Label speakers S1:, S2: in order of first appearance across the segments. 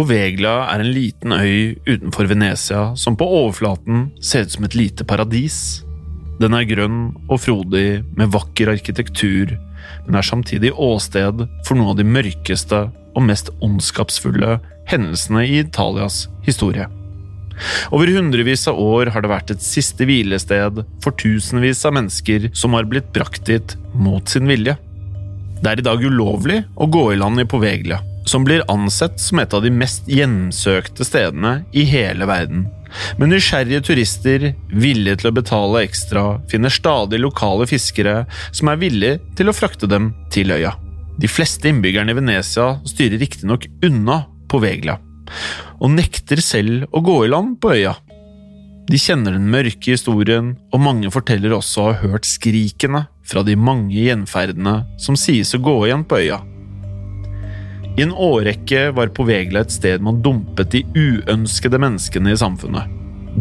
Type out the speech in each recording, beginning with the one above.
S1: Poveglia er en liten øy utenfor Venezia som på overflaten ser ut som et lite paradis. Den er grønn og frodig med vakker arkitektur, men er samtidig åsted for noen av de mørkeste og mest ondskapsfulle hendelsene i Italias historie. Over hundrevis av år har det vært et siste hvilested for tusenvis av mennesker som har blitt brakt dit mot sin vilje. Det er i dag ulovlig å gå i land i Poveglia, som blir ansett som et av de mest hjemsøkte stedene i hele verden. Men nysgjerrige turister, villige til å betale ekstra, finner stadig lokale fiskere som er villige til å frakte dem til øya. De fleste innbyggerne i Venezia styrer riktignok unna på Vegla, og nekter selv å gå i land på øya. De kjenner den mørke historien, og mange forteller også å ha hørt skrikene fra de mange gjenferdene som sies å gå igjen på øya. I en årrekke var Poveglia et sted man dumpet de uønskede menneskene i samfunnet.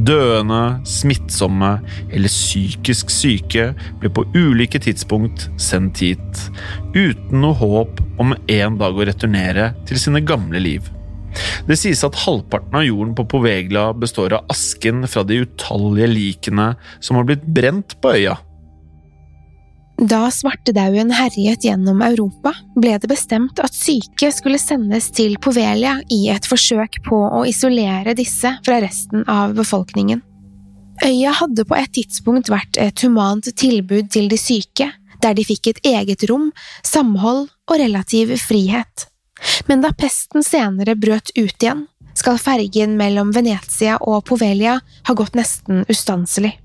S1: Døende, smittsomme eller psykisk syke ble på ulike tidspunkt sendt hit, uten noe håp om en dag å returnere til sine gamle liv. Det sies at halvparten av jorden på Povegla består av asken fra de utallige likene som har blitt brent på øya.
S2: Da svartedauden herjet gjennom Europa, ble det bestemt at syke skulle sendes til Povelia i et forsøk på å isolere disse fra resten av befolkningen. Øya hadde på et tidspunkt vært et humant tilbud til de syke, der de fikk et eget rom, samhold og relativ frihet. Men da pesten senere brøt ut igjen, skal fergen mellom Venezia og Povelia ha gått nesten ustanselig.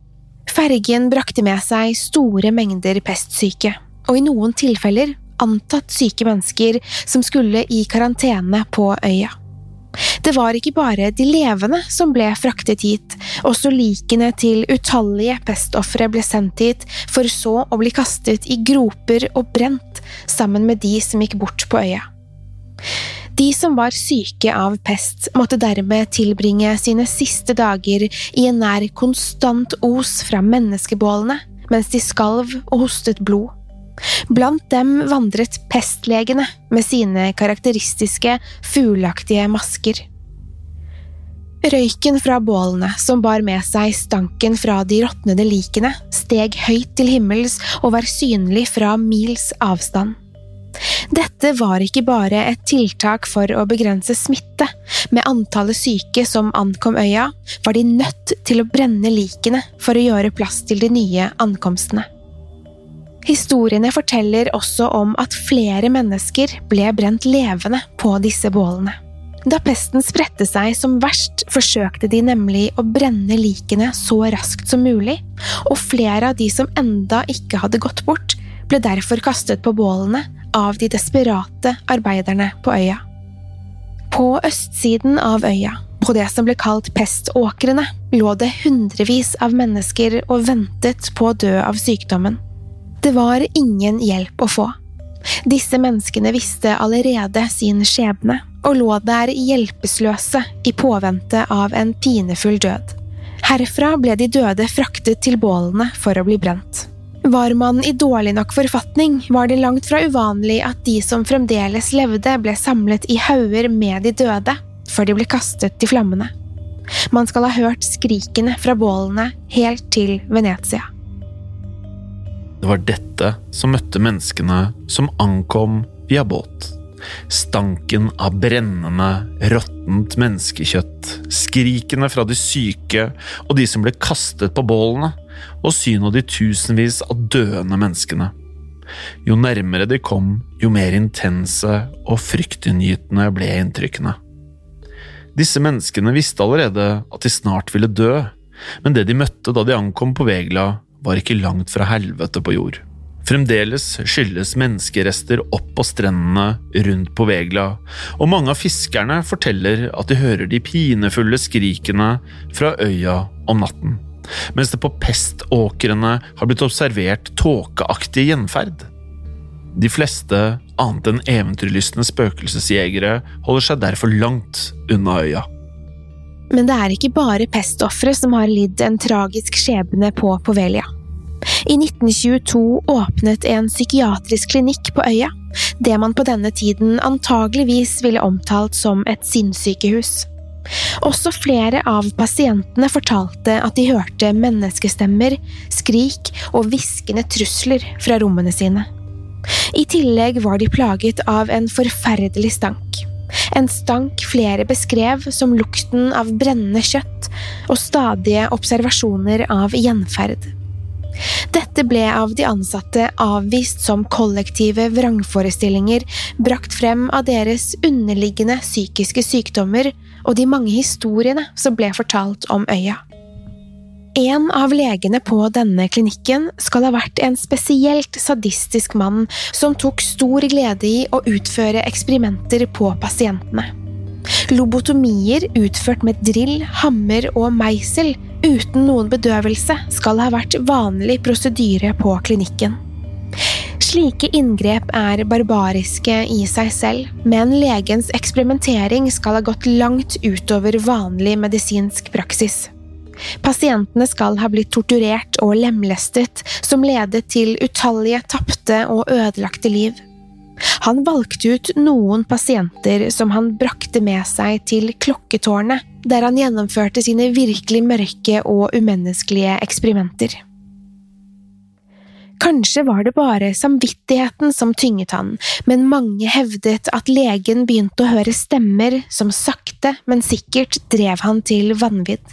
S2: Fergen brakte med seg store mengder pestsyke, og i noen tilfeller antatt syke mennesker som skulle i karantene på øya. Det var ikke bare de levende som ble fraktet hit, også likene til utallige pestofre ble sendt hit for så å bli kastet i groper og brent sammen med de som gikk bort på øya. De som var syke av pest, måtte dermed tilbringe sine siste dager i en nær konstant os fra menneskebålene, mens de skalv og hostet blod. Blant dem vandret pestlegene med sine karakteristiske, fugleaktige masker. Røyken fra bålene, som bar med seg stanken fra de råtnede likene, steg høyt til himmels og var synlig fra mils avstand. Dette var ikke bare et tiltak for å begrense smitte. Med antallet syke som ankom øya, var de nødt til å brenne likene for å gjøre plass til de nye ankomstene. Historiene forteller også om at flere mennesker ble brent levende på disse bålene. Da pesten spredte seg som verst, forsøkte de nemlig å brenne likene så raskt som mulig, og flere av de som enda ikke hadde gått bort, ble derfor kastet på bålene av de desperate arbeiderne på øya. På østsiden av øya, på det som ble kalt peståkrene, lå det hundrevis av mennesker og ventet på å dø av sykdommen. Det var ingen hjelp å få. Disse menneskene visste allerede sin skjebne og lå der hjelpeløse i påvente av en pinefull død. Herfra ble de døde fraktet til bålene for å bli brent. Var man i dårlig nok forfatning, var det langt fra uvanlig at de som fremdeles levde, ble samlet i hauger med de døde, før de ble kastet til flammene. Man skal ha hørt skrikene fra bålene helt til Venezia.
S1: Det var dette som møtte menneskene som ankom via båt. Stanken av brennende, råttent menneskekjøtt, skrikene fra de syke og de som ble kastet på bålene, og synet av de tusenvis av døende menneskene. Jo nærmere de kom, jo mer intense og fryktinngytende ble inntrykkene. Disse menneskene visste allerede at de snart ville dø, men det de møtte da de ankom på Vegla, var ikke langt fra helvete på jord. Fremdeles skyldes menneskerester opp på strendene rundt på Vegla, og mange av fiskerne forteller at de hører de pinefulle skrikene fra øya om natten, mens det på peståkrene har blitt observert tåkeaktig gjenferd. De fleste, annet enn eventyrlystne spøkelsesjegere, holder seg derfor langt unna øya.
S2: Men det er ikke bare pestofre som har lidd en tragisk skjebne på Povelia. I 1922 åpnet en psykiatrisk klinikk på øya, det man på denne tiden antageligvis ville omtalt som et sinnssykehus. Også flere av pasientene fortalte at de hørte menneskestemmer, skrik og hviskende trusler fra rommene sine. I tillegg var de plaget av en forferdelig stank. En stank flere beskrev som lukten av brennende kjøtt og stadige observasjoner av gjenferd. Dette ble av de ansatte avvist som kollektive vrangforestillinger brakt frem av deres underliggende psykiske sykdommer og de mange historiene som ble fortalt om øya. En av legene på denne klinikken skal ha vært en spesielt sadistisk mann som tok stor glede i å utføre eksperimenter på pasientene. Lobotomier utført med drill, hammer og meisel uten noen bedøvelse skal ha vært vanlig prosedyre på klinikken. Slike inngrep er barbariske i seg selv, men legens eksperimentering skal ha gått langt utover vanlig medisinsk praksis. Pasientene skal ha blitt torturert og lemlestet, som ledet til utallige tapte og ødelagte liv. Han valgte ut noen pasienter som han brakte med seg til klokketårnet, der han gjennomførte sine virkelig mørke og umenneskelige eksperimenter. Kanskje var det bare samvittigheten som tynget han, men mange hevdet at legen begynte å høre stemmer som sakte, men sikkert drev han til vanvidd.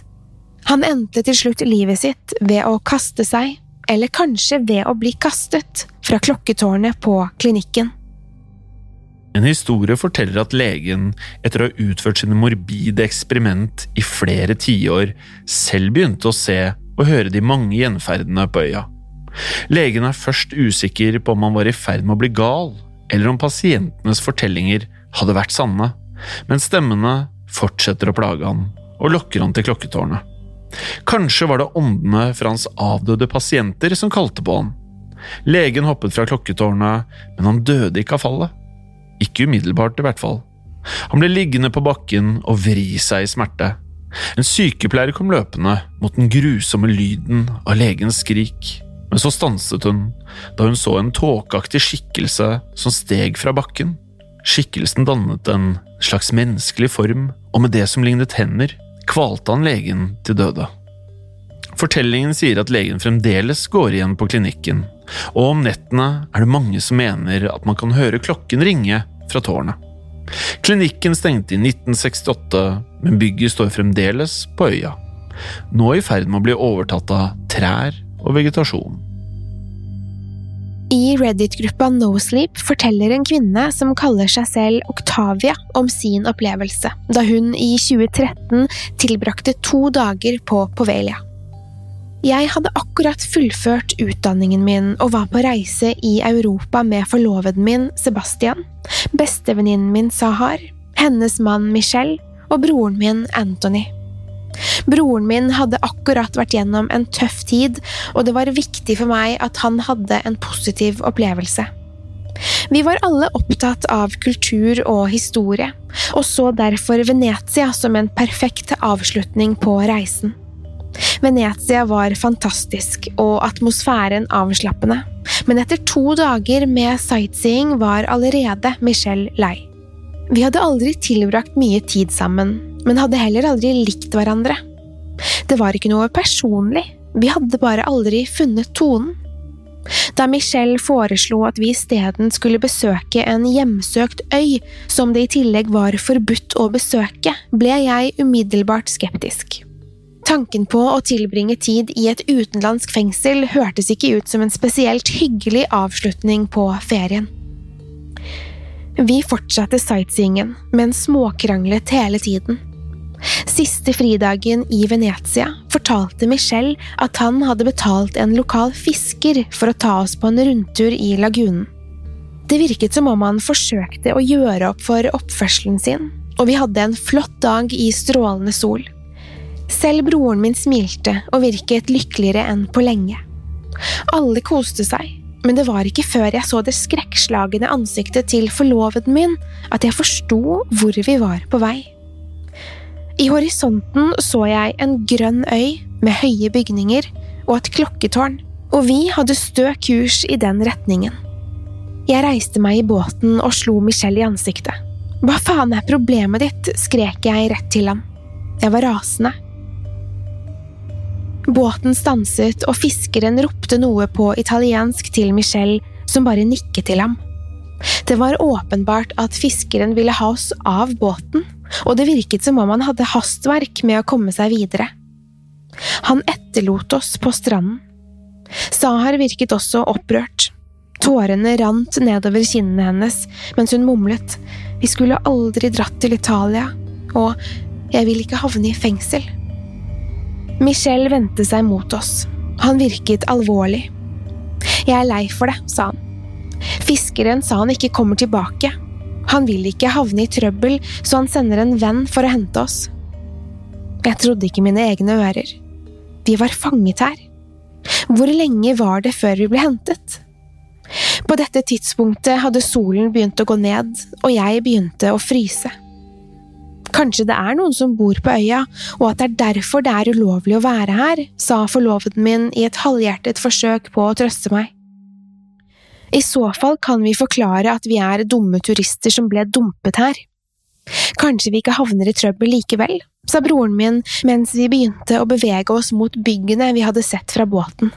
S2: Han endte til slutt livet sitt ved å kaste seg, eller kanskje ved å bli kastet, fra klokketårnet på klinikken.
S1: En historie forteller at legen, etter å ha utført sine morbide eksperiment i flere tiår, selv begynte å se og høre de mange gjenferdene på øya. Legen er først usikker på om han var i ferd med å bli gal, eller om pasientenes fortellinger hadde vært sanne, men stemmene fortsetter å plage han og lokker han til klokketårnet. Kanskje var det åndene fra hans avdøde pasienter som kalte på han. Legen hoppet fra klokketårnet, men han døde ikke av fallet. Ikke umiddelbart, i hvert fall. Han ble liggende på bakken og vri seg i smerte. En sykepleier kom løpende mot den grusomme lyden av legens skrik, men så stanset hun da hun så en tåkeaktig skikkelse som steg fra bakken. Skikkelsen dannet en slags menneskelig form, og med det som lignet hender, kvalte han legen til døde. Fortellingen sier at legen fremdeles går igjen på klinikken, og om nettene er det mange som mener at man kan høre klokken ringe fra tårnet. Klinikken stengte i 1968, men bygget står fremdeles på øya. Nå i ferd med å bli overtatt av trær og vegetasjon.
S2: I Reddit-gruppa Nosleep forteller en kvinne som kaller seg selv Octavia om sin opplevelse da hun i 2013 tilbrakte to dager på Povelia. Jeg hadde akkurat fullført utdanningen min og var på reise i Europa med forloveden min Sebastian, bestevenninnen min Sahar, hennes mann Michelle og broren min Anthony. Broren min hadde akkurat vært gjennom en tøff tid, og det var viktig for meg at han hadde en positiv opplevelse. Vi var alle opptatt av kultur og historie, og så derfor Venezia som en perfekt avslutning på reisen. Venezia var fantastisk og atmosfæren avslappende, men etter to dager med sightseeing var allerede Michelle lei. Vi hadde aldri tilbrakt mye tid sammen, men hadde heller aldri likt hverandre. Det var ikke noe personlig, vi hadde bare aldri funnet tonen. Da Michelle foreslo at vi isteden skulle besøke en hjemsøkt øy, som det i tillegg var forbudt å besøke, ble jeg umiddelbart skeptisk. Tanken på å tilbringe tid i et utenlandsk fengsel hørtes ikke ut som en spesielt hyggelig avslutning på ferien. Vi fortsatte sightseeingen, men småkranglet hele tiden. Siste fridagen i Venezia fortalte Michelle at han hadde betalt en lokal fisker for å ta oss på en rundtur i lagunen. Det virket som om han forsøkte å gjøre opp for oppførselen sin, og vi hadde en flott dag i strålende sol. Selv broren min smilte og virket lykkeligere enn på lenge. Alle koste seg, men det var ikke før jeg så det skrekkslagne ansiktet til forloveden min at jeg forsto hvor vi var på vei. I horisonten så jeg en grønn øy med høye bygninger og et klokketårn, og vi hadde stø kurs i den retningen. Jeg reiste meg i båten og slo Michelle i ansiktet. Hva faen er problemet ditt? skrek jeg rett til ham. Jeg var rasende. Båten stanset, og fiskeren ropte noe på italiensk til Michelle, som bare nikket til ham. Det var åpenbart at fiskeren ville ha oss av båten, og det virket som om han hadde hastverk med å komme seg videre. Han etterlot oss på stranden. Sahar virket også opprørt. Tårene rant nedover kinnene hennes mens hun mumlet, vi skulle aldri dratt til Italia, og jeg vil ikke havne i fengsel. Michelle vendte seg mot oss. Han virket alvorlig. Jeg er lei for det, sa han. Fiskeren sa han ikke kommer tilbake. Han vil ikke havne i trøbbel, så han sender en venn for å hente oss. Jeg trodde ikke mine egne ører. Vi var fanget her. Hvor lenge var det før vi ble hentet? På dette tidspunktet hadde solen begynt å gå ned, og jeg begynte å fryse. Kanskje det er noen som bor på øya, og at det er derfor det er ulovlig å være her, sa forloveden min i et halvhjertet forsøk på å trøste meg. I så fall kan vi forklare at vi er dumme turister som ble dumpet her. Kanskje vi ikke havner i trøbbel likevel, sa broren min mens vi begynte å bevege oss mot byggene vi hadde sett fra båten.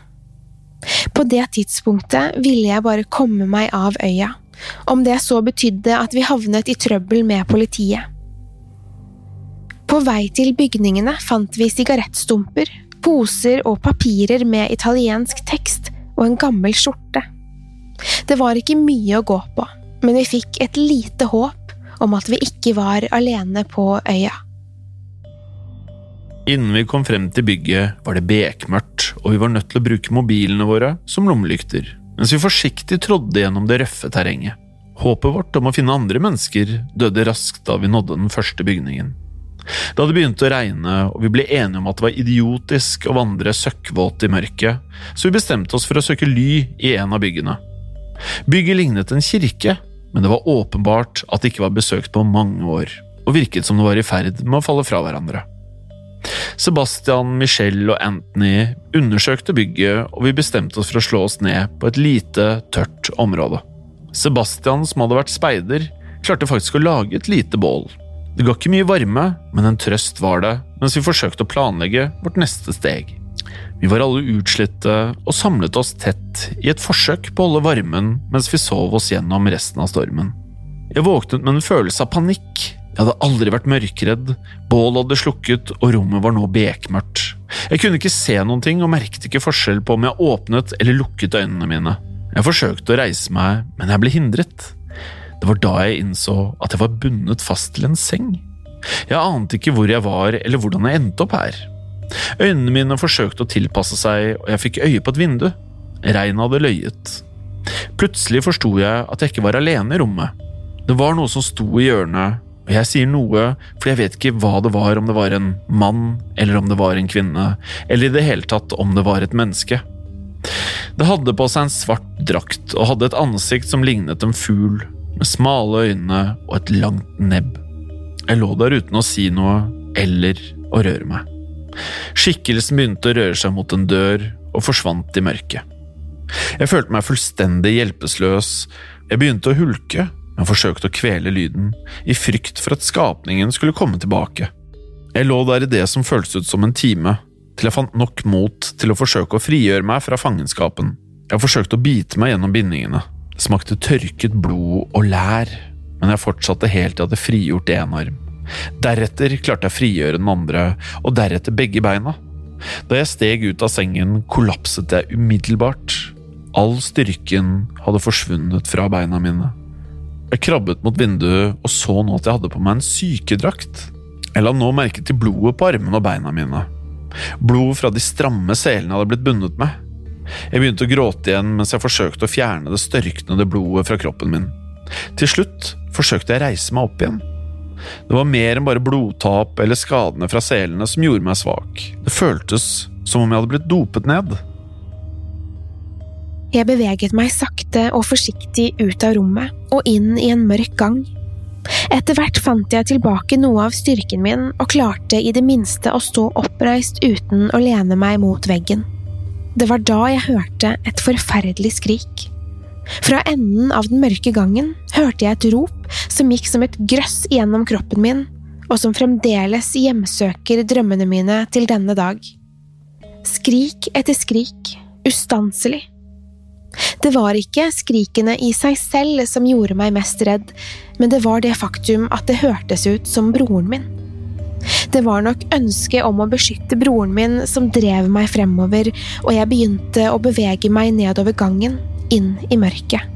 S2: På det tidspunktet ville jeg bare komme meg av øya, om det så betydde at vi havnet i trøbbel med politiet. På vei til bygningene fant vi sigarettstumper, poser og papirer med italiensk tekst og en gammel skjorte. Det var ikke mye å gå på, men vi fikk et lite håp om at vi ikke var alene på øya.
S1: Innen vi kom frem til bygget, var det bekmørkt, og vi var nødt til å bruke mobilene våre som lommelykter, mens vi forsiktig trådde gjennom det røffe terrenget. Håpet vårt om å finne andre mennesker døde raskt da vi nådde den første bygningen. Det hadde begynt å regne, og vi ble enige om at det var idiotisk å vandre søkkvåt i mørket, så vi bestemte oss for å søke ly i en av byggene. Bygget lignet en kirke, men det var åpenbart at det ikke var besøkt på mange år, og virket som det var i ferd med å falle fra hverandre. Sebastian, Michelle og Anthony undersøkte bygget, og vi bestemte oss for å slå oss ned på et lite, tørt område. Sebastian, som hadde vært speider, klarte faktisk å lage et lite bål. Det ga ikke mye varme, men en trøst var det mens vi forsøkte å planlegge vårt neste steg. Vi var alle utslitte og samlet oss tett i et forsøk på å holde varmen mens vi sov oss gjennom resten av stormen. Jeg våknet med en følelse av panikk. Jeg hadde aldri vært mørkredd, bålet hadde slukket og rommet var nå bekmørkt. Jeg kunne ikke se noen ting og merket ikke forskjell på om jeg åpnet eller lukket øynene mine. Jeg forsøkte å reise meg, men jeg ble hindret. Det var da jeg innså at jeg var bundet fast til en seng. Jeg ante ikke hvor jeg var eller hvordan jeg endte opp her. Øynene mine forsøkte å tilpasse seg, og jeg fikk øye på et vindu. Regnet hadde løyet. Plutselig forsto jeg at jeg ikke var alene i rommet. Det var noe som sto i hjørnet, og jeg sier noe, for jeg vet ikke hva det var, om det var en mann, eller om det var en kvinne, eller i det hele tatt om det var et menneske. Det hadde på seg en svart drakt og hadde et ansikt som lignet en fugl, med smale øyne og et langt nebb. Jeg lå der uten å si noe eller å røre meg. Skikkelsen begynte å røre seg mot en dør og forsvant i mørket. Jeg følte meg fullstendig hjelpeløs, jeg begynte å hulke, men forsøkte å kvele lyden, i frykt for at skapningen skulle komme tilbake. Jeg lå der i det som føltes ut som en time, til jeg fant nok mot til å forsøke å frigjøre meg fra fangenskapen. Jeg forsøkte å bite meg gjennom bindingene. Det smakte tørket blod og lær, men jeg fortsatte helt til jeg hadde frigjort én arm. Deretter klarte jeg å frigjøre den andre, og deretter begge beina. Da jeg steg ut av sengen, kollapset jeg umiddelbart. All styrken hadde forsvunnet fra beina mine. Jeg krabbet mot vinduet og så nå at jeg hadde på meg en sykedrakt. Jeg la nå merke til blodet på armene og beina mine. Blod fra de stramme selene hadde blitt bundet med. Jeg begynte å gråte igjen mens jeg forsøkte å fjerne det størknede blodet fra kroppen min. Til slutt forsøkte jeg å reise meg opp igjen. Det var mer enn bare blodtap eller skadene fra selene som gjorde meg svak. Det føltes som om jeg hadde blitt dopet ned.
S2: Jeg beveget meg sakte og forsiktig ut av rommet og inn i en mørk gang. Etter hvert fant jeg tilbake noe av styrken min og klarte i det minste å stå oppreist uten å lene meg mot veggen. Det var da jeg hørte et forferdelig skrik. Fra enden av den mørke gangen hørte jeg et rop som gikk som et grøss gjennom kroppen min, og som fremdeles hjemsøker drømmene mine til denne dag. Skrik etter skrik, ustanselig. Det var ikke skrikene i seg selv som gjorde meg mest redd, men det var det faktum at det hørtes ut som broren min. Det var nok ønsket om å beskytte broren min som drev meg fremover, og jeg begynte å bevege meg nedover gangen, inn i mørket.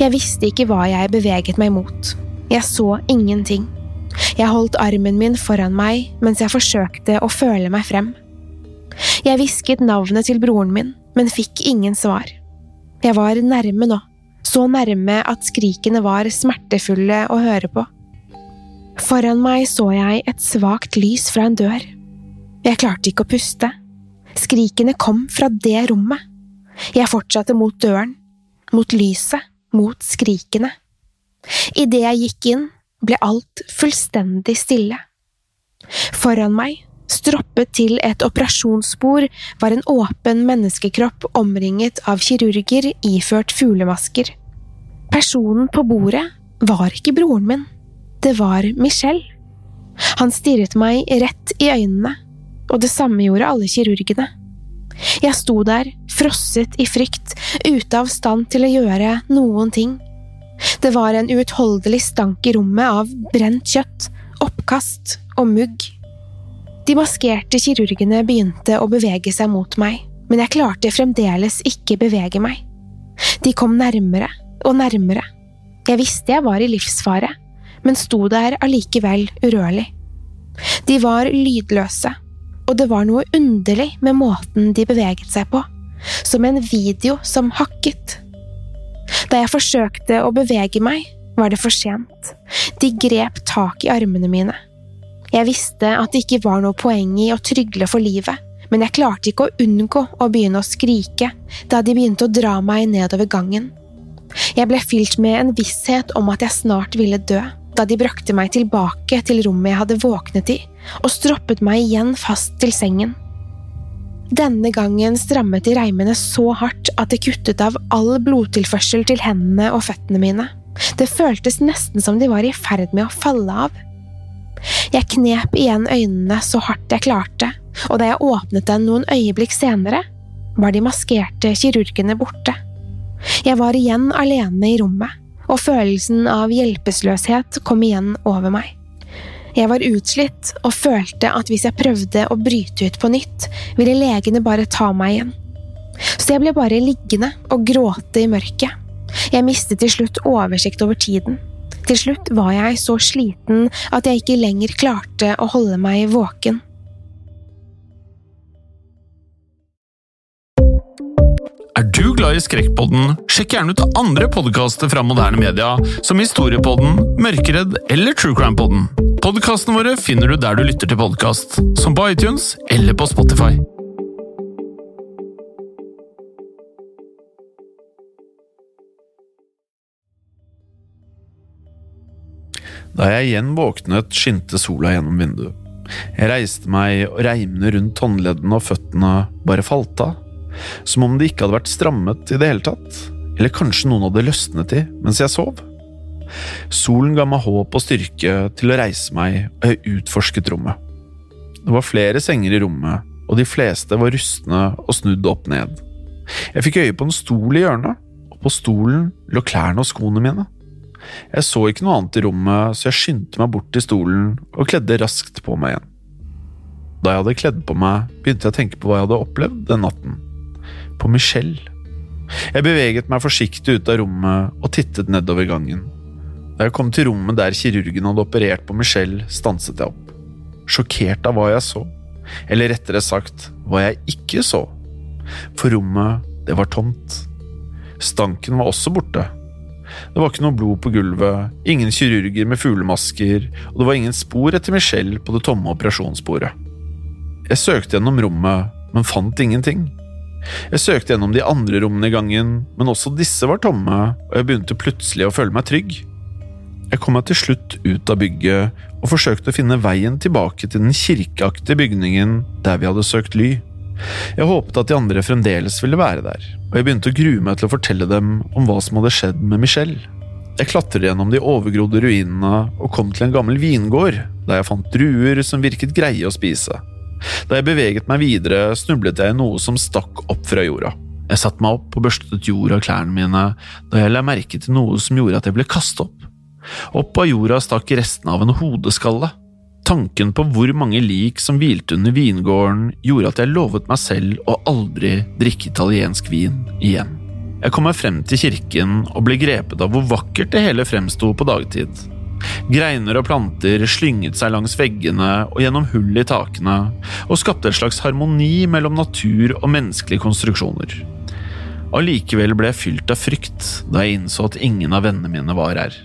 S2: Jeg visste ikke hva jeg beveget meg mot. Jeg så ingenting. Jeg holdt armen min foran meg mens jeg forsøkte å føle meg frem. Jeg hvisket navnet til broren min, men fikk ingen svar. Jeg var nærme nå, så nærme at skrikene var smertefulle å høre på. Foran meg så jeg et svakt lys fra en dør. Jeg klarte ikke å puste. Skrikene kom fra det rommet. Jeg fortsatte mot døren, mot lyset, mot skrikene. Idet jeg gikk inn, ble alt fullstendig stille. Foran meg, stroppet til et operasjonsbord, var en åpen menneskekropp omringet av kirurger iført fuglemasker. Personen på bordet var ikke broren min, det var Michel. Han stirret meg rett i øynene, og det samme gjorde alle kirurgene. Jeg sto der, frosset i frykt, ute av stand til å gjøre noen ting. Det var en uutholdelig stank i rommet av brent kjøtt, oppkast og mugg. De maskerte kirurgene begynte å bevege seg mot meg, men jeg klarte fremdeles ikke bevege meg. De kom nærmere og nærmere. Jeg visste jeg var i livsfare, men sto der allikevel urørlig. De var lydløse, og det var noe underlig med måten de beveget seg på, som en video som hakket. Da jeg forsøkte å bevege meg, var det for sent. De grep tak i armene mine. Jeg visste at det ikke var noe poeng i å trygle for livet, men jeg klarte ikke å unngå å begynne å skrike da de begynte å dra meg nedover gangen. Jeg ble fylt med en visshet om at jeg snart ville dø da de brakte meg tilbake til rommet jeg hadde våknet i, og stroppet meg igjen fast til sengen. Denne gangen strammet de reimene så hardt at det kuttet av all blodtilførsel til hendene og føttene mine. Det føltes nesten som de var i ferd med å falle av. Jeg knep igjen øynene så hardt jeg klarte, og da jeg åpnet den noen øyeblikk senere, var de maskerte kirurgene borte. Jeg var igjen alene i rommet og følelsen av hjelpeløshet kom igjen over meg. Jeg var utslitt og følte at hvis jeg prøvde å bryte ut på nytt, ville legene bare ta meg igjen. Så jeg ble bare liggende og gråte i mørket. Jeg mistet til slutt oversikt over tiden. Til slutt var jeg så sliten at jeg ikke lenger klarte å holde meg våken.
S1: Er du glad i Skrekkpodden, sjekk gjerne ut andre podkaster fra moderne media, som Historiepodden, Mørkeredd eller Truecrimepodden. Podkastene våre finner du der du lytter til podkast, som på iTunes eller på Spotify. Da jeg igjen våknet, skinte sola gjennom vinduet. Jeg reiste meg, og reimene rundt håndleddene og føttene bare falt av. Som om de ikke hadde vært strammet i det hele tatt. Eller kanskje noen hadde løsnet i mens jeg sov. Solen ga meg håp og styrke til å reise meg, og jeg utforsket rommet. Det var flere senger i rommet, og de fleste var rustne og snudd opp ned. Jeg fikk øye på en stol i hjørnet, og på stolen lå klærne og skoene mine. Jeg så ikke noe annet i rommet, så jeg skyndte meg bort til stolen og kledde raskt på meg igjen. Da jeg hadde kledd på meg, begynte jeg å tenke på hva jeg hadde opplevd den natten. På Michelle. Jeg beveget meg forsiktig ut av rommet og tittet nedover gangen. Da jeg kom til rommet der kirurgen hadde operert på Michelle, stanset jeg opp. Sjokkert av hva jeg så. Eller rettere sagt, hva jeg ikke så. For rommet, det var tomt. Stanken var også borte. Det var ikke noe blod på gulvet, ingen kirurger med fuglemasker, og det var ingen spor etter Michelle på det tomme operasjonsbordet. Jeg søkte gjennom rommet, men fant ingenting. Jeg søkte gjennom de andre rommene i gangen, men også disse var tomme, og jeg begynte plutselig å føle meg trygg. Jeg kom meg til slutt ut av bygget og forsøkte å finne veien tilbake til den kirkeaktige bygningen der vi hadde søkt ly. Jeg håpet at de andre fremdeles ville være der, og jeg begynte å grue meg til å fortelle dem om hva som hadde skjedd med Michelle. Jeg klatret gjennom de overgrodde ruinene og kom til en gammel vingård, der jeg fant druer som virket greie å spise. Da jeg beveget meg videre, snublet jeg i noe som stakk opp fra jorda. Jeg satte meg opp og børstet jord av klærne mine da jeg la merke til noe som gjorde at jeg ble kastet opp. Opp av jorda stakk restene av en hodeskalle. Tanken på hvor mange lik som hvilte under vingården, gjorde at jeg lovet meg selv å aldri drikke italiensk vin igjen. Jeg kom meg frem til kirken og ble grepet av hvor vakkert det hele fremsto på dagtid. Greiner og planter slynget seg langs veggene og gjennom hull i takene, og skapte et slags harmoni mellom natur og menneskelige konstruksjoner. Allikevel ble jeg fylt av frykt da jeg innså at ingen av vennene mine var her.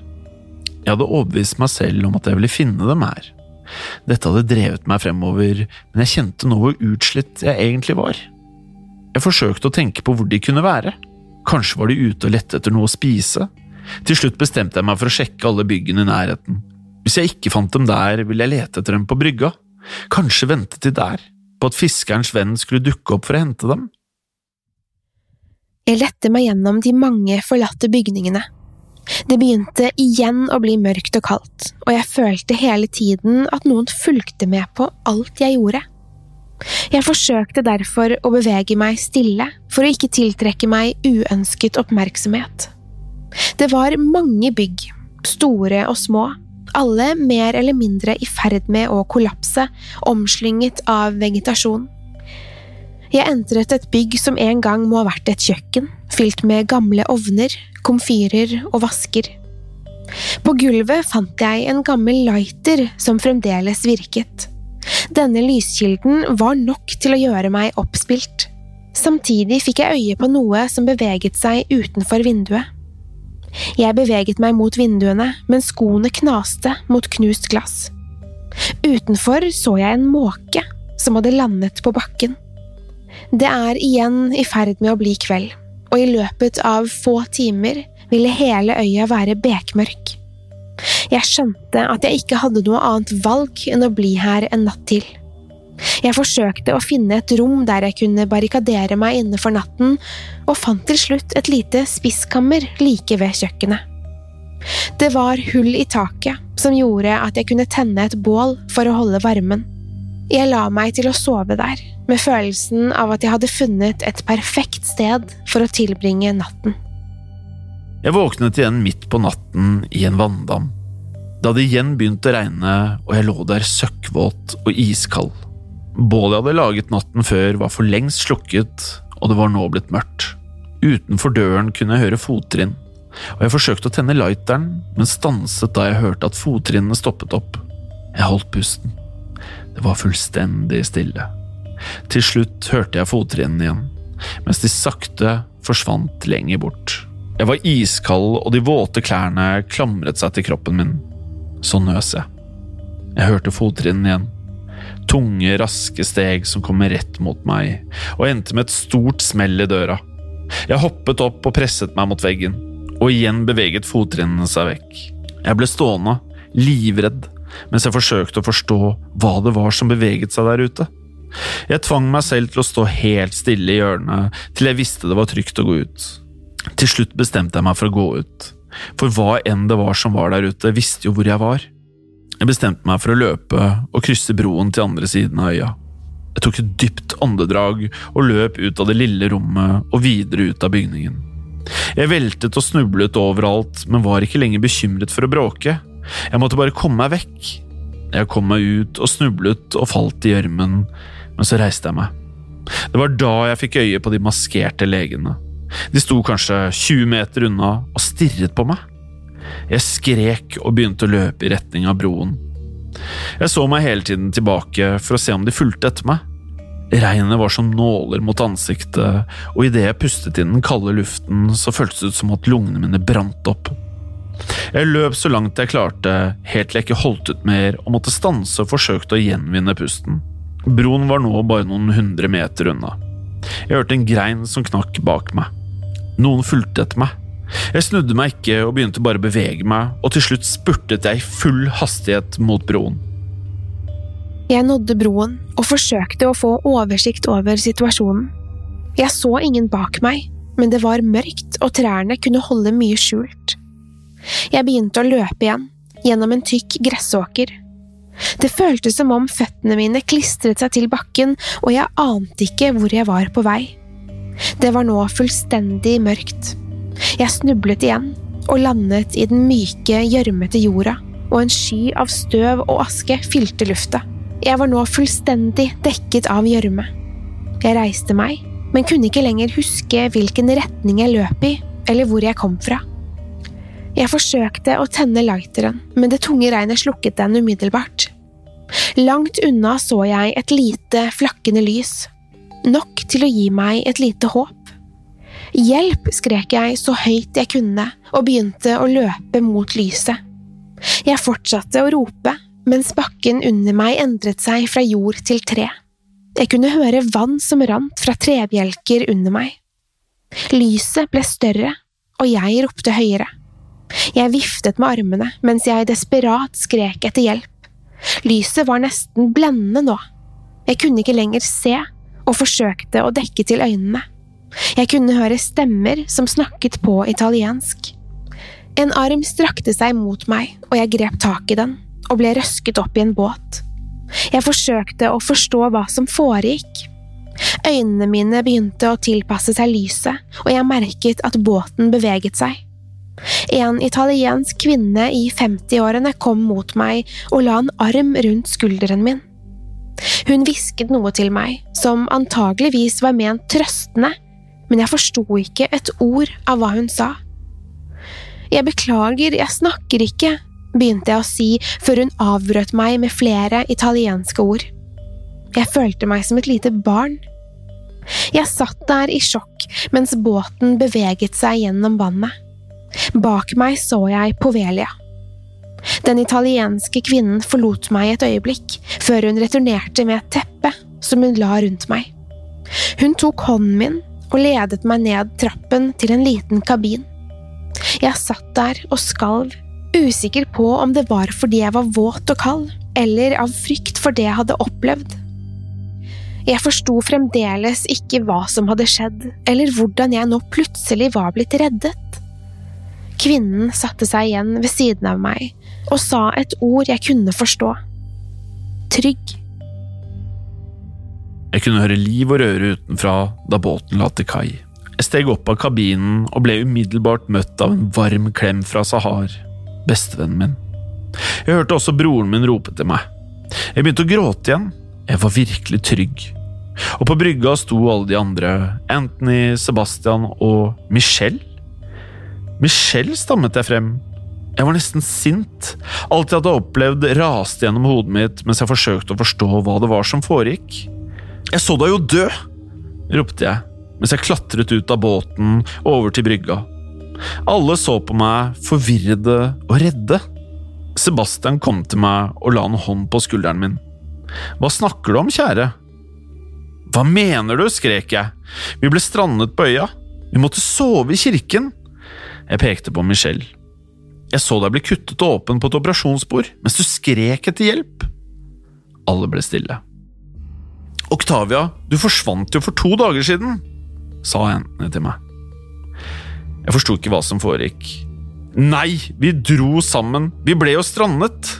S1: Jeg hadde overbevist meg selv om at jeg ville finne dem her. Dette hadde drevet meg fremover, men jeg kjente nå hvor utslitt jeg egentlig var. Jeg forsøkte å tenke på hvor de kunne være. Kanskje var de ute og lette etter noe å spise? Til slutt bestemte jeg meg for å sjekke alle byggene i nærheten. Hvis jeg ikke fant dem der, ville jeg lete etter dem på brygga. Kanskje ventet de der, på at fiskerens venn skulle dukke opp for å hente dem?
S2: Jeg lette meg gjennom de mange forlatte bygningene. Det begynte igjen å bli mørkt og kaldt, og jeg følte hele tiden at noen fulgte med på alt jeg gjorde. Jeg forsøkte derfor å bevege meg stille for å ikke tiltrekke meg uønsket oppmerksomhet. Det var mange bygg, store og små, alle mer eller mindre i ferd med å kollapse, omslynget av vegetasjon. Jeg entret et bygg som en gang må ha vært et kjøkken, fylt med gamle ovner, komfyrer og vasker. På gulvet fant jeg en gammel lighter som fremdeles virket. Denne lyskilden var nok til å gjøre meg oppspilt. Samtidig fikk jeg øye på noe som beveget seg utenfor vinduet. Jeg beveget meg mot vinduene, men skoene knaste mot knust glass. Utenfor så jeg en måke som hadde landet på bakken. Det er igjen i ferd med å bli kveld, og i løpet av få timer ville hele øya være bekmørk. Jeg skjønte at jeg ikke hadde noe annet valg enn å bli her en natt til. Jeg forsøkte å finne et rom der jeg kunne barrikadere meg inne for natten, og fant til slutt et lite spiskammer like ved kjøkkenet. Det var hull i taket som gjorde at jeg kunne tenne et bål for å holde varmen. Jeg la meg til å sove der, med følelsen av at jeg hadde funnet et perfekt sted for å tilbringe natten.
S1: Jeg våknet igjen midt på natten i en vanndam. Det hadde igjen begynt å regne, og jeg lå der søkkvåt og iskald. Bålet jeg hadde laget natten før, var for lengst slukket, og det var nå blitt mørkt. Utenfor døren kunne jeg høre fottrinn, og jeg forsøkte å tenne lighteren, men stanset da jeg hørte at fottrinnene stoppet opp. Jeg holdt pusten. Det var fullstendig stille. Til slutt hørte jeg fottrinnene igjen, mens de sakte forsvant lenger bort. Jeg var iskald, og de våte klærne klamret seg til kroppen min. Så nøs jeg. Jeg hørte fottrinnene igjen. Tunge, raske steg som kom rett mot meg, og endte med et stort smell i døra. Jeg hoppet opp og presset meg mot veggen, og igjen beveget fottrinnene seg vekk. Jeg ble stående, livredd, mens jeg forsøkte å forstå hva det var som beveget seg der ute. Jeg tvang meg selv til å stå helt stille i hjørnet til jeg visste det var trygt å gå ut. Til slutt bestemte jeg meg for å gå ut, for hva enn det var som var der ute, visste jo hvor jeg var. Jeg bestemte meg for å løpe og krysse broen til andre siden av øya. Jeg tok et dypt åndedrag og løp ut av det lille rommet og videre ut av bygningen. Jeg veltet og snublet overalt, men var ikke lenger bekymret for å bråke. Jeg måtte bare komme meg vekk. Jeg kom meg ut og snublet og falt i gjørmen, men så reiste jeg meg. Det var da jeg fikk øye på de maskerte legene. De sto kanskje 20 meter unna og stirret på meg. Jeg skrek og begynte å løpe i retning av broen. Jeg så meg hele tiden tilbake for å se om de fulgte etter meg. Regnet var som nåler mot ansiktet, og idet jeg pustet inn den kalde luften, så føltes det ut som at lungene mine brant opp. Jeg løp så langt jeg klarte, helt til jeg ikke holdt ut mer og måtte stanse og forsøkte å gjenvinne pusten. Broen var nå bare noen hundre meter unna. Jeg hørte en grein som knakk bak meg. Noen fulgte etter meg. Jeg snudde meg ikke og begynte bare å bevege meg, og til slutt spurtet jeg i full hastighet mot broen.
S2: Jeg nådde broen og forsøkte å få oversikt over situasjonen. Jeg så ingen bak meg, men det var mørkt og trærne kunne holde mye skjult. Jeg begynte å løpe igjen, gjennom en tykk gressåker. Det føltes som om føttene mine klistret seg til bakken, og jeg ante ikke hvor jeg var på vei. Det var nå fullstendig mørkt. Jeg snublet igjen og landet i den myke, gjørmete jorda, og en sky av støv og aske fylte lufta. Jeg var nå fullstendig dekket av gjørme. Jeg reiste meg, men kunne ikke lenger huske hvilken retning jeg løp i, eller hvor jeg kom fra. Jeg forsøkte å tenne lighteren, men det tunge regnet slukket den umiddelbart. Langt unna så jeg et lite, flakkende lys, nok til å gi meg et lite håp. Hjelp! skrek jeg så høyt jeg kunne, og begynte å løpe mot lyset. Jeg fortsatte å rope, mens bakken under meg endret seg fra jord til tre. Jeg kunne høre vann som rant fra trebjelker under meg. Lyset ble større, og jeg ropte høyere. Jeg viftet med armene mens jeg desperat skrek etter hjelp. Lyset var nesten blendende nå. Jeg kunne ikke lenger se, og forsøkte å dekke til øynene. Jeg kunne høre stemmer som snakket på italiensk. En arm strakte seg mot meg, og jeg grep tak i den og ble røsket opp i en båt. Jeg forsøkte å forstå hva som foregikk. Øynene mine begynte å tilpasse seg lyset, og jeg merket at båten beveget seg. En italiensk kvinne i 50-årene kom mot meg og la en arm rundt skulderen min. Hun hvisket noe til meg, som antageligvis var ment trøstende, men jeg forsto ikke et ord av hva hun sa. Jeg beklager, jeg snakker ikke, begynte jeg å si før hun avbrøt meg med flere italienske ord. Jeg følte meg som et lite barn. Jeg satt der i sjokk mens båten beveget seg gjennom vannet. Bak meg så jeg Povelia. Den italienske kvinnen forlot meg et øyeblikk, før hun returnerte med et teppe som hun la rundt meg. Hun tok hånden min og ledet meg ned trappen til en liten kabin. Jeg satt der og skalv, usikker på om det var fordi jeg var våt og kald, eller av frykt for det jeg hadde opplevd. Jeg forsto fremdeles ikke hva som hadde skjedd, eller hvordan jeg nå plutselig var blitt reddet. Kvinnen satte seg igjen ved siden av meg og sa et ord jeg kunne forstå. Trygg.
S1: Jeg kunne høre liv og røre utenfra da båten la til kai. Jeg steg opp av kabinen og ble umiddelbart møtt av en varm klem fra Sahar, bestevennen min. Jeg hørte også broren min rope til meg. Jeg begynte å gråte igjen. Jeg var virkelig trygg. Og på brygga sto alle de andre, Anthony, Sebastian og Michelle. Michelle stammet jeg frem. Jeg var nesten sint. Alt jeg hadde opplevd, raste gjennom hodet mitt mens jeg forsøkte å forstå hva det var som foregikk. Jeg så deg jo dø! ropte jeg mens jeg klatret ut av båten og over til brygga. Alle så på meg, forvirrede og redde. Sebastian kom til meg og la en hånd på skulderen min. Hva snakker du om, kjære? Hva mener du? skrek jeg. Vi ble strandet på øya. Vi måtte sove i kirken. Jeg pekte på Michelle. Jeg så deg bli kuttet åpen på et operasjonsbord mens du skrek etter hjelp. Alle ble stille. Octavia, du forsvant jo for to dager siden, sa jentene til meg. Jeg forsto ikke hva som foregikk. Nei, vi dro sammen, vi ble jo strandet.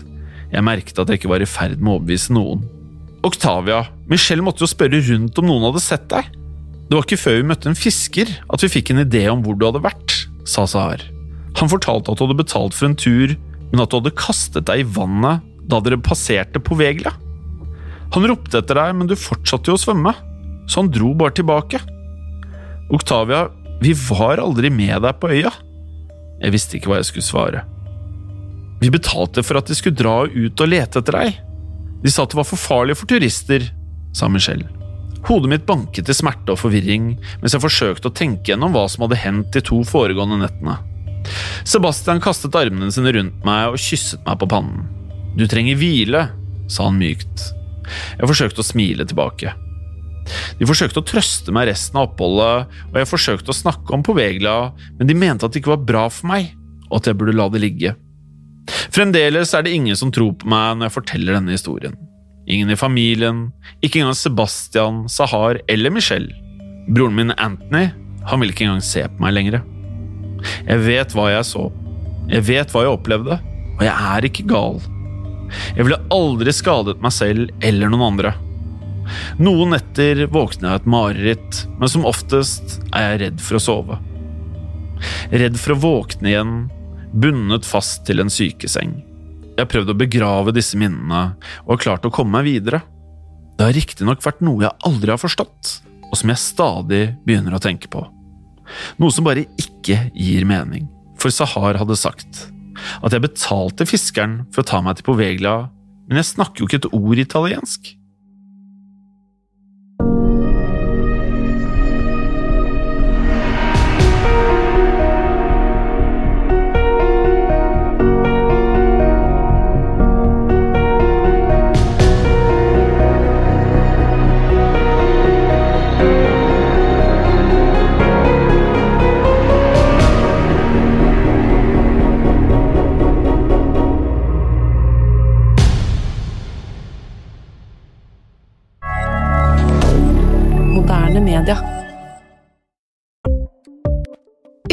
S1: Jeg merket at jeg ikke var i ferd med å overbevise noen. Oktavia, Michelle måtte jo spørre rundt om noen hadde sett deg. Det var ikke før vi møtte en fisker at vi fikk en idé om hvor du hadde vært, sa Sahar. Han fortalte at du hadde betalt for en tur, men at du hadde kastet deg i vannet da dere passerte på Vegla. Han ropte etter deg, men du fortsatte jo å svømme, så han dro bare tilbake. Oktavia, vi var aldri med deg på øya. Jeg visste ikke hva jeg skulle svare. Vi betalte for at de skulle dra ut og lete etter deg. De sa at det var for farlig for turister, sa Michelle. Hodet mitt banket i smerte og forvirring mens jeg forsøkte å tenke gjennom hva som hadde hendt de to foregående nettene. Sebastian kastet armene sine rundt meg og kysset meg på pannen. Du trenger hvile, sa han mykt. Jeg forsøkte å smile tilbake. De forsøkte å trøste meg resten av oppholdet, og jeg forsøkte å snakke om Povegla, men de mente at det ikke var bra for meg, og at jeg burde la det ligge. Fremdeles er det ingen som tror på meg når jeg forteller denne historien. Ingen i familien, ikke engang Sebastian, Sahar eller Michelle. Broren min Anthony, han vil ikke engang se på meg lenger. Jeg vet hva jeg så. Jeg vet hva jeg opplevde, og jeg er ikke gal. Jeg ville aldri skadet meg selv eller noen andre. Noen netter våkner jeg av et mareritt, men som oftest er jeg redd for å sove. Redd for å våkne igjen, bundet fast til en sykeseng. Jeg har prøvd å begrave disse minnene og har klart å komme meg videre. Det har riktignok vært noe jeg aldri har forstått, og som jeg stadig begynner å tenke på. Noe som bare ikke gir mening, for Sahar hadde sagt at jeg betalte fiskeren for å ta meg til Poveglia, men jeg snakker jo ikke et ord italiensk.